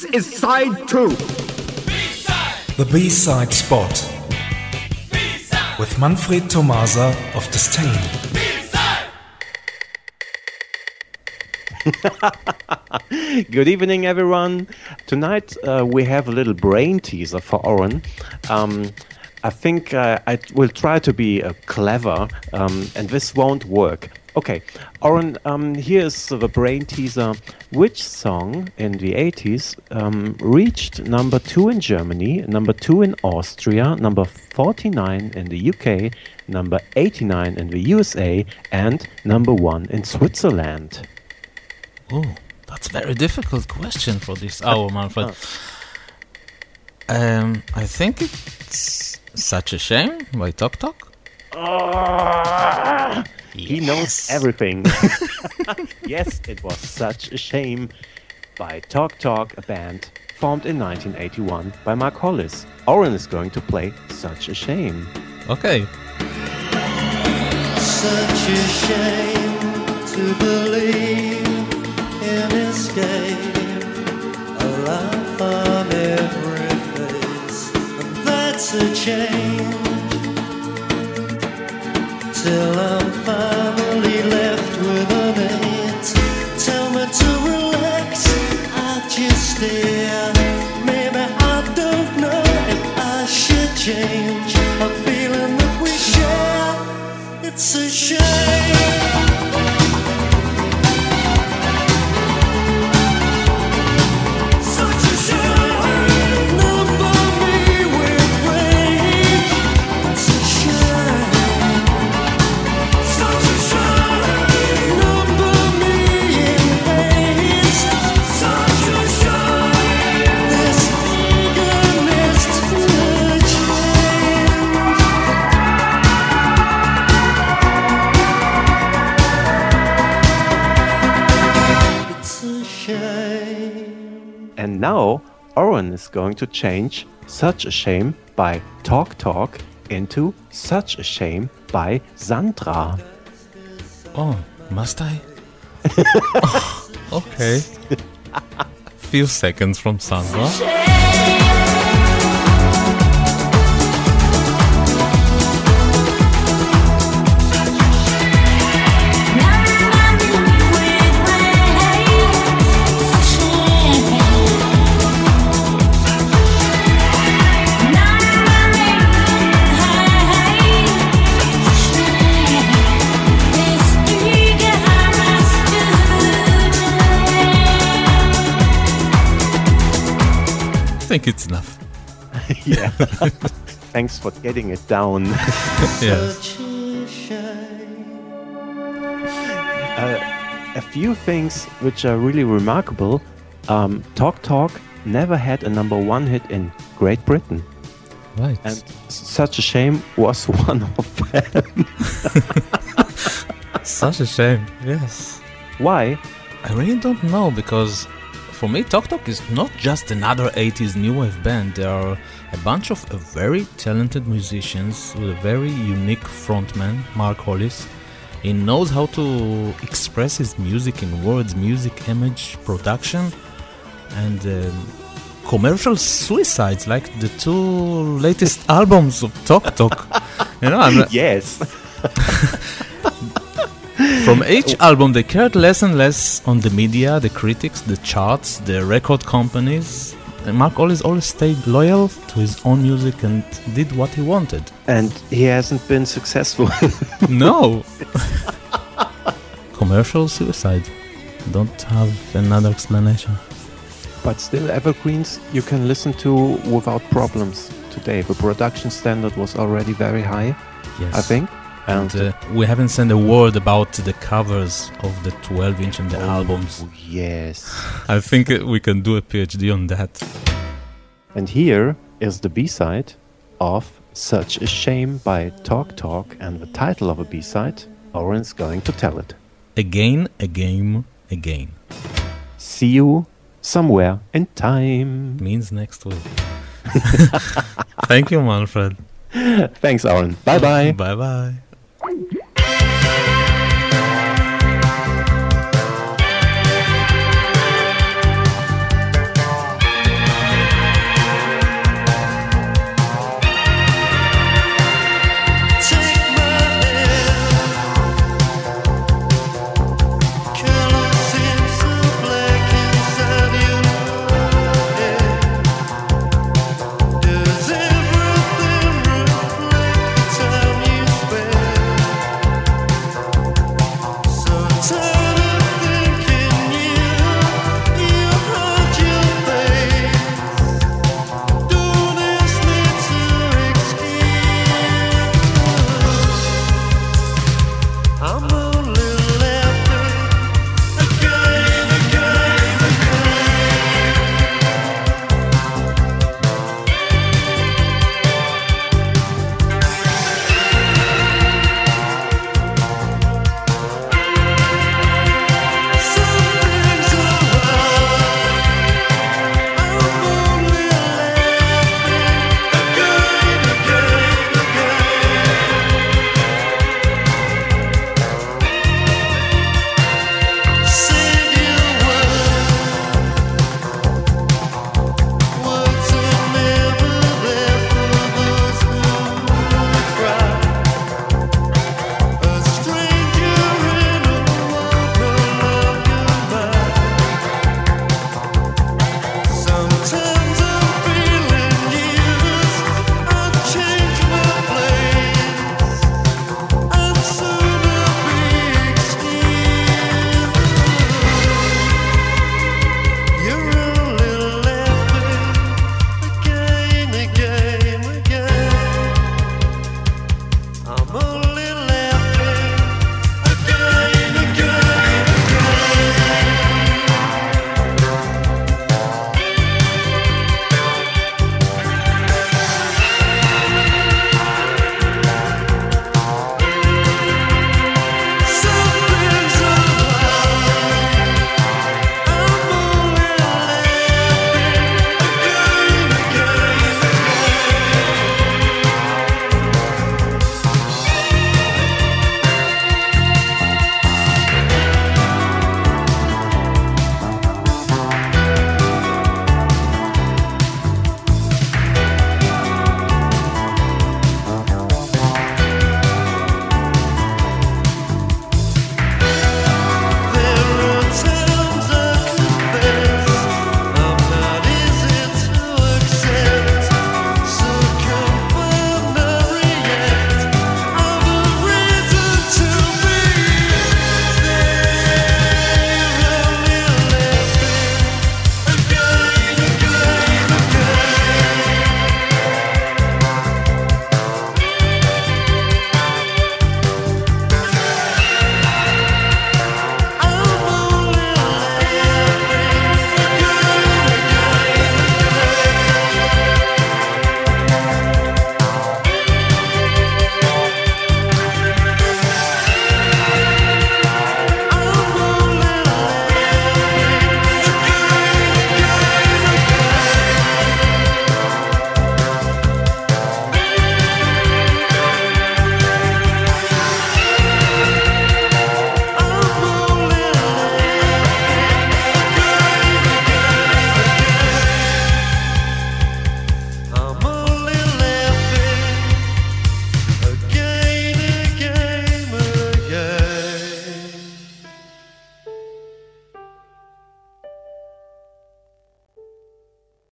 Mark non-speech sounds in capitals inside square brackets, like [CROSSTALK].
This is side two. The B-side spot. With Manfred Tomasa of Disdain. [LAUGHS] Good evening, everyone. Tonight uh, we have a little brain teaser for Oren. Um, I think uh, I will try to be uh, clever, um, and this won't work. Okay, Oren, um, here's the brain teaser. Which song in the 80s um, reached number two in Germany, number two in Austria, number 49 in the UK, number 89 in the USA, and number one in Switzerland? Oh, that's a very difficult question for this hour, Manfred. [LAUGHS] Um, I think it's such a shame by Talk Talk. He knows everything. [LAUGHS] yes, it was such a shame. By Talk Talk, a band formed in 1981 by Mark Hollis. Oren is going to play Such a Shame. Okay. Such a shame to believe in escape. A laugh on every face, and that's a change. Till And now, Oren is going to change Such a Shame by Talk Talk into Such a Shame by Sandra. Oh, must I? [LAUGHS] Oh, okay. [LAUGHS] Few seconds from Sandra. Think it's enough. [LAUGHS] yeah. [LAUGHS] Thanks for getting it down. [LAUGHS] Yes. A a few things which are really remarkable. Um, Talk Talk never had a number one hit in Great Britain, Right. and Such a Shame was one of them. Such a shame. Yes. Why? I really don't know because for me, Talk Talk is not just another 80s new wave band. There are a bunch of very talented musicians with a very unique frontman, Mark Hollis. He knows how to express his music in words, music, image, production, and um, commercial suicides like the two latest [LAUGHS] albums of Talk Talk. you know, I'm, [LAUGHS] Yes. [LAUGHS] From oh. each album, they cared less and less on the media, the critics, the charts, the record companies. And Mark always always stayed loyal to his own music and did what he wanted. and he hasn't been successful. [LAUGHS] No! Commercial suicide. Don't have another explanation. but still, evergreens you can listen to without problems today. The production standard was already very high, Yes. I think. And uh, we haven't said a word about the covers of the 12 inch and the albums. Oh, yes. I think we can do a PhD on that. And here is the B side of Such a Shame by Talk Talk, and the title of a B side, Oren's going to tell it. Again, again, again. See you somewhere in time. Means next week. [LAUGHS] Thank you, Manfred. [LAUGHS] Thanks, Oren. Bye bye. Bye bye. I'm